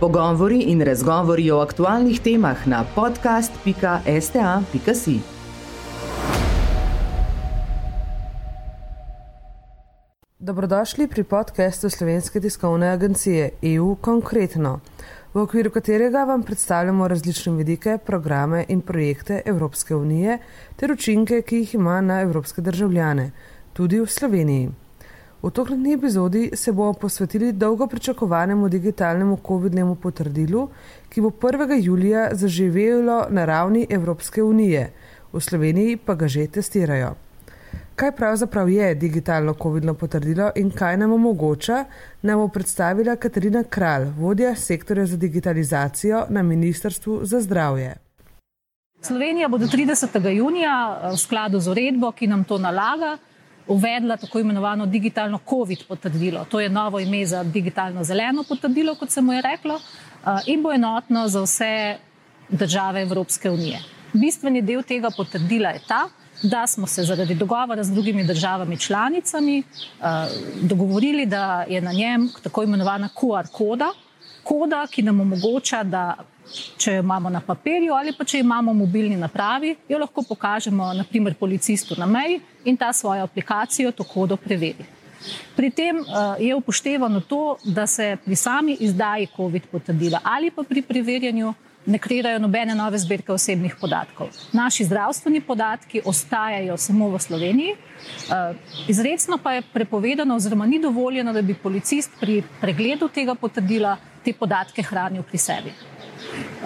Pogovori in razgovori o aktualnih temah na podcast.sta.si. Dobrodošli pri podkastu Slovenske tiskovne agencije EU Konkretno, v okviru katerega vam predstavljamo različne vidike, programe in projekte Evropske unije ter učinke, ki jih ima na evropske državljane, tudi v Sloveniji. V tokratni epizodi se bomo posvetili dolgo pričakovanemu digitalnemu COVID-nemu potrdilu, ki bo 1. julija zaživelo na ravni Evropske unije, v Sloveniji pa ga že testirajo. Kaj pravzaprav je digitalno COVID-no potrdilo in kaj nam omogoča, nam bo predstavila Katarina Kralj, vodja sektorja za digitalizacijo na Ministrstvu za zdravje. Slovenija bo do 30. junija v skladu z uredbo, ki nam to nalaga, uvedla tako imenovano digitalno COVID potrdilo. To je novo ime za digitalno zeleno potrdilo, kot se mu je reklo, eh, in bo enotno za vse države Evropske unije. Bistveni del tega potrdila je ta, da smo se zaradi dogovora z drugimi državami članicami eh, dogovorili, da je na njem tako imenovana QR koda, koda, ki nam omogoča, da če jo imamo na papirju ali pa če imamo mobilni napravi, jo lahko pokažemo naprimer policistu na meji in ta svojo aplikacijo to kodo preveri. Pri tem uh, je upoštevano to, da se pri sami izdaji COVID potrdila ali pa pri preverjanju ne kreirajo nobene nove zbirke osebnih podatkov. Naši zdravstveni podatki ostajajo samo v Sloveniji. Uh, izredno pa je prepovedano oziroma ni dovoljeno, da bi policist pri pregledu tega potrdila te podatke hranil pri sebi.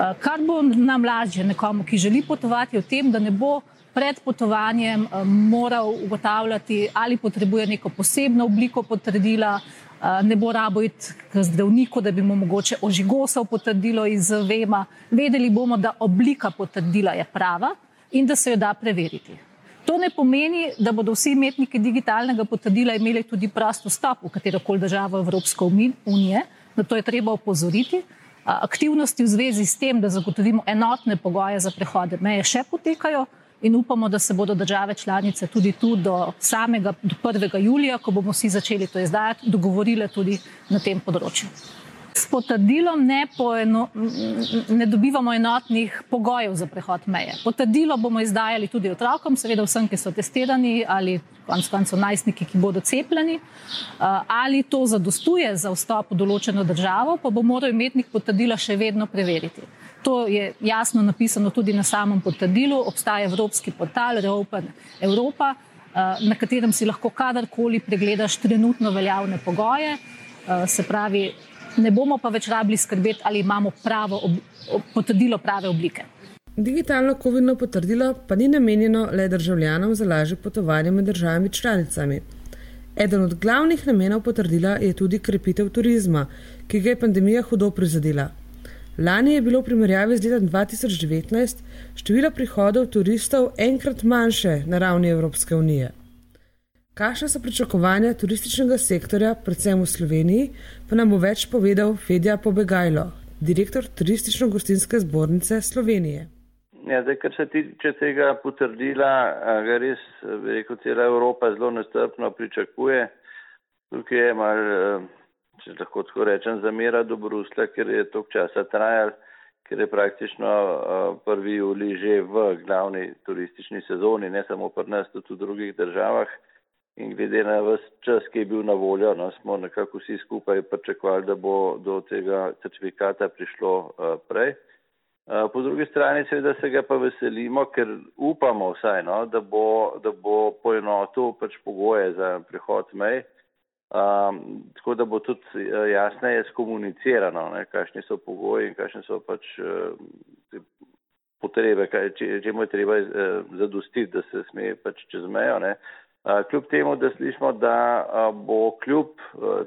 Eh, kar bo nam lažje nekomu, ki želi potovati, v tem, da ne bo pred potovanjem eh, moral ugotavljati, ali potrebuje neko posebno obliko potrdila, eh, ne bo rabo iti k zdravniku, da bi mu mogoče ožigosal potrdilo iz vema. Vedeli bomo, da oblika potrdila je prava in da se jo da preveriti. To ne pomeni, da bodo vsi imetniki digitalnega potrdila imeli tudi prost vstop v katero koli državo Evropske unije. Na to je treba opozoriti aktivnosti v zvezi s tem, da zagotovimo enotne pogoje za prehode meje, še potekajo in upamo, da se bodo države članice tudi tu do samega do 1. julija, ko bomo vsi začeli to izdajati, dogovorile tudi na tem področju. Potrdilom ne, poeno, ne dobivamo enotnih pogojev za prehod meje. Potrdilo bomo izdajali tudi otrokom, seveda vsem, ki so testirani ali konc koncev najstniki, ki bodo cepljeni. Ali to zadostuje za vstop v določeno državo, pa bo moral imetnik potrdila še vedno preveriti. To je jasno napisano tudi na samem potrdilu. Obstaja evropski portal Reopen Europa, na katerem si lahko kadarkoli pregledaš trenutno veljavne pogoje. Se pravi, ne bomo pa več rabili skrbeti, ali imamo pravo ob, ob, potrdilo prave oblike. Digitalno COVID-no potrdilo pa ni namenjeno le državljanom za lažje potovanje med državami članicami. Eden od glavnih namenov potrdila je tudi krepitev turizma, ki ga je pandemija hudo prizadela. Lani je bilo v primerjavi z letom 2019 število prihodov turistov enkrat manjše na ravni Evropske unije. Kakšne so pričakovanja turističnega sektorja, predvsem v Sloveniji, pa nam bo več povedal Fedja Pobegajlo, direktor Turistično-gostinske zbornice Slovenije. Ja, zdaj, kar se tiče tega potrdila, ga res, rekel, cela Evropa zelo nestrpno pričakuje. Tukaj je mal, če lahko tako rečem, zamera do Brusla, ker je tok časa trajal, ker je praktično 1. juli že v glavni turistični sezoni, ne samo pri nas, tudi v drugih državah in glede na vse čas, ki je bil na voljo, no, smo nekako vsi skupaj pričakovali, da bo do tega certifikata prišlo uh, prej. Uh, po drugi strani seveda se ga pa veselimo, ker upamo vsaj, no, da, bo, da bo poenotil pač pogoje za prihod mej, um, tako da bo tudi uh, jasneje skomunicirano, ne, kakšni so pogoji in kakšne so pač uh, potrebe, kaj, če, če mu je treba uh, zadostiti, da se sme pač čez mejo. Ne. Kljub temu, da slišimo, da bo kljub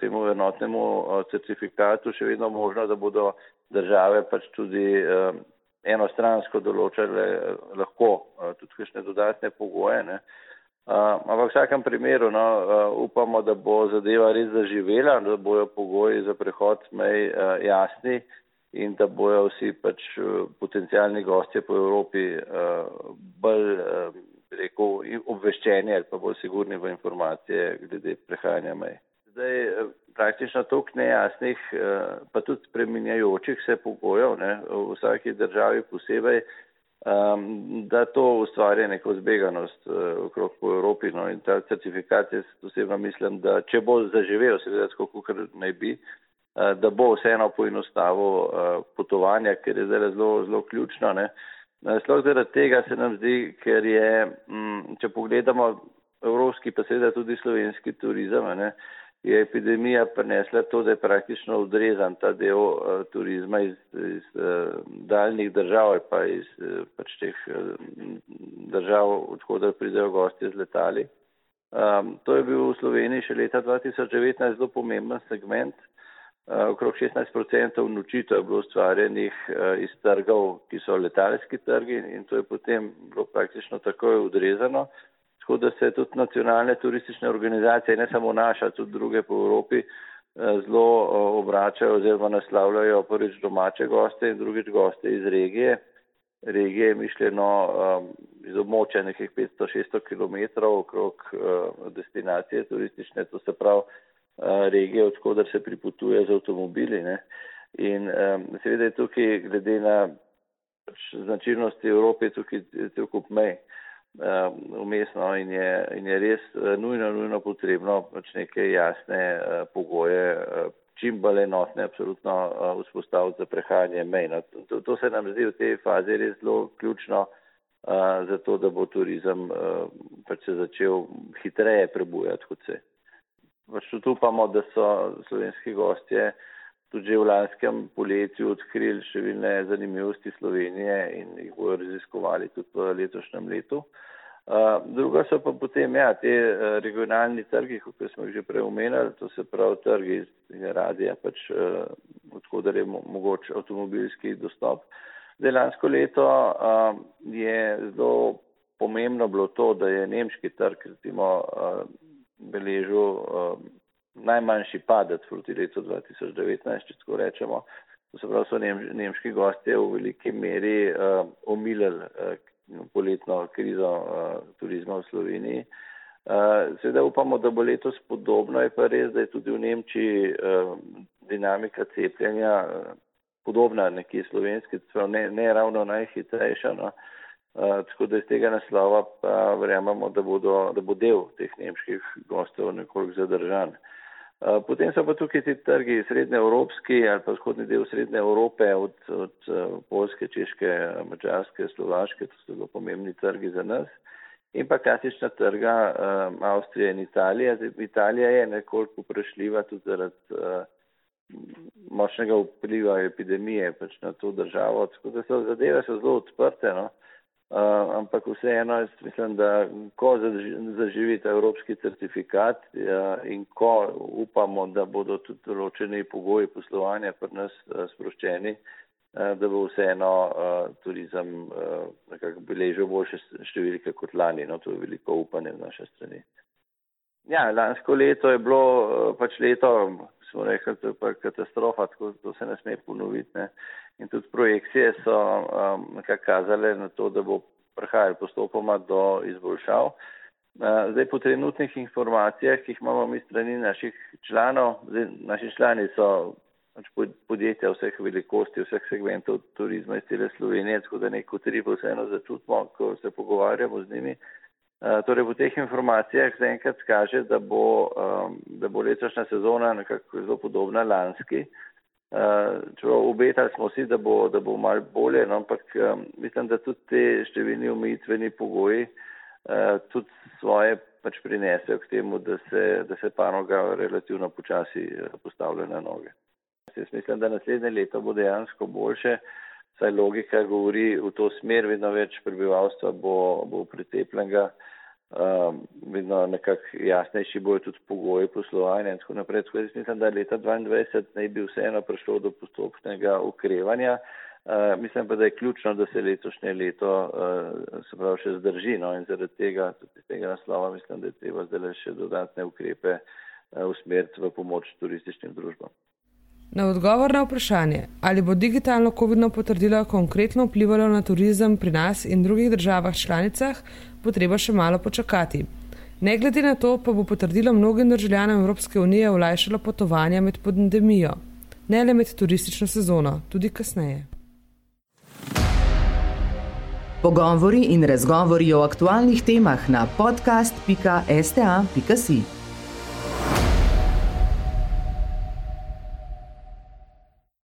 temu enotnemu certifikatu še vedno možno, da bodo države pač tudi enostransko določale lahko tudi kakšne dodatne pogoje. Ne. Ampak v vsakem primeru no, upamo, da bo zadeva res zaživela, da bojo pogoji za prehod mej jasni in da bojo vsi pač potencijalni gostje po Evropi bolj rekel, obveščeni ali pa bolj sigurni v informacije glede prehajanja mej. zdaj praktično toliko nejasnih, pa tudi spreminjajočih se pogojev ne, v vsaki državi posebej, um, da to ustvarja neko zbeganost uh, okrog po Evropi. No, in ta certifikat, jaz osebno mislim, da če bo zaživel, seveda, kako kar naj bi, da bo vseeno poenostavil uh, potovanja, ker je zdaj zelo, zelo ključno. Ne. Sploh zaradi tega se nam zdi, ker je, m, če pogledamo evropski, pa seveda tudi slovenski turizem, ne, je epidemija prinesla to, da je praktično odrezan ta del uh, turizma iz, iz uh, daljnih držav pa iz uh, pač teh uh, držav, odkud pridejo gostje z letali. Um, to je bil v Sloveniji še leta 2019 zelo pomemben segment. Uh, okrog 16% nočitev je bilo ustvarjenih uh, iz trgov, ki so letalski trgi in to je potem bilo praktično takoj odrezano. Tako da se tudi nacionalne turistične organizacije, ne samo naša, tudi druge po Evropi, eh, zelo eh, obračajo oziroma naslavljajo prvič domače goste in drugič goste iz regije. Regije je mišljeno iz območja nekih 500-600 km okrog destinacije turistične, to se pravi regije, odkudar se pripotuje z avtomobili. Ne. In um, seveda je tukaj, glede na značilnosti Evrope, tukaj cel kup mej. Umestno um, in je, in je res uh, nujno, nujno potrebno pač neke jasne uh, pogoje, čim bolj enotne, absolutno vzpostaviti za prehajanje mej. No, to, to se nam zdi v tej fazi res zelo ključno, za to, da bo turizem pač se začel hitreje prebujati kot se. Pač tudi upamo, da so slovenski gostje tudi že v lanskem poletju odkrili številne zanimivosti Slovenije in jih bojo raziskovali tudi v letošnjem letu. Druga so pa potem, ja, te regionalni trgi, kot smo jih že prej omenjali, to se pravi trgi iz radija, pač odkudar je mogoč avtomobilski dostop. Zdaj, lansko leto je zelo pomembno bilo to, da je nemški trg, recimo, beležil najmanjši padec proti letu 2019, če tako rečemo. To se pravi, so nem, nemški gostje v veliki meri uh, omilili uh, poletno krizo uh, turizma v Sloveniji. Uh, Seveda upamo, da bo letos podobno, je pa res, da je tudi v Nemčiji uh, dinamika cepljenja uh, podobna nekje slovenski, ne, ne ravno najhitrejša. No. Uh, tako da iz tega naslova pa verjamemo, da, bodo, da bo del teh nemških gostov nekoliko zadržan. Eh, potem so pa tukaj ti trgi srednje evropski ali pa vzhodni del srednje Evrope od, od eh, Polske, Češke, Mačarske, Slovaške, to so zelo pomembni trgi za nas. In pa klasična trga um, Avstrija in Italija. Zdaj, Italija je nekoliko prešljiva tudi zaradi uh, močnega vpliva epidemije pač na to državo. Tako da so zadeve so zelo odprte. No? Uh, ampak vseeno jaz mislim, da ko zaživi ta evropski certifikat uh, in ko upamo, da bodo tudi določeni pogoji poslovanja pri nas uh, sproščeni, uh, da bo vseeno uh, turizem uh, nekako beležil boljše številke kot lani. No, to je veliko upanje z naše strani. Ja, lansko leto je bilo uh, pač leto, smo rekli, to je pa katastrofa, tako to se ne sme ponoviti. Ne. In tudi projekcije so um, nekako kazale na to, da bo prihajalo postopoma do izboljšav. Uh, zdaj po trenutnih informacijah, ki jih imamo mi strani naših članov, zdaj, naši člani so pač podjetja vseh velikosti, vseh segmentov turizma iz cele Slovenije, tako da neko tribo vseeno začutimo, ko se pogovarjamo z njimi. Torej po teh informacijah zaenkrat kaže, da bo, um, da bo letošnja sezona nekako zelo podobna lanski. Eh, čeprav obetali smo si, da bo, da bo mal bolje, no, ampak um, mislim, da tudi te številni omejitveni pogoji uh, tudi svoje pač prinesejo k temu, da se, da se panoga relativno počasi postavlja na noge. Jaz mislim, da naslednje leto bo dejansko boljše, saj logika govori v to smer, vedno več prebivalstva bo, bo precepljenega um, vedno nekako jasnejši bojo tudi pogoji poslovanja in tako naprej. Tako jaz mislim, da leta 2022 naj bi vseeno prišlo do postopnega ukrevanja. Uh, mislim pa, da je ključno, da se letošnje leto uh, se pravi še zdrži no, in zaradi tega, tudi tega naslova mislim, da je treba zdaj še dodatne ukrepe uh, usmeriti v pomoč turističnim družbam. Na odgovor na vprašanje, ali bo digitalno COVID-19 potrdilo konkretno vplivalo na turizem pri nas in drugih državah članicah, bo treba še malo počakati. Ne glede na to, pa bo potrdilo mnogim državljanom Evropske unije olajšalo potovanja med pandemijo, ne le med turistično sezono, tudi kasneje. Pogovori in razgovori o aktualnih temah na podcast.sta.si.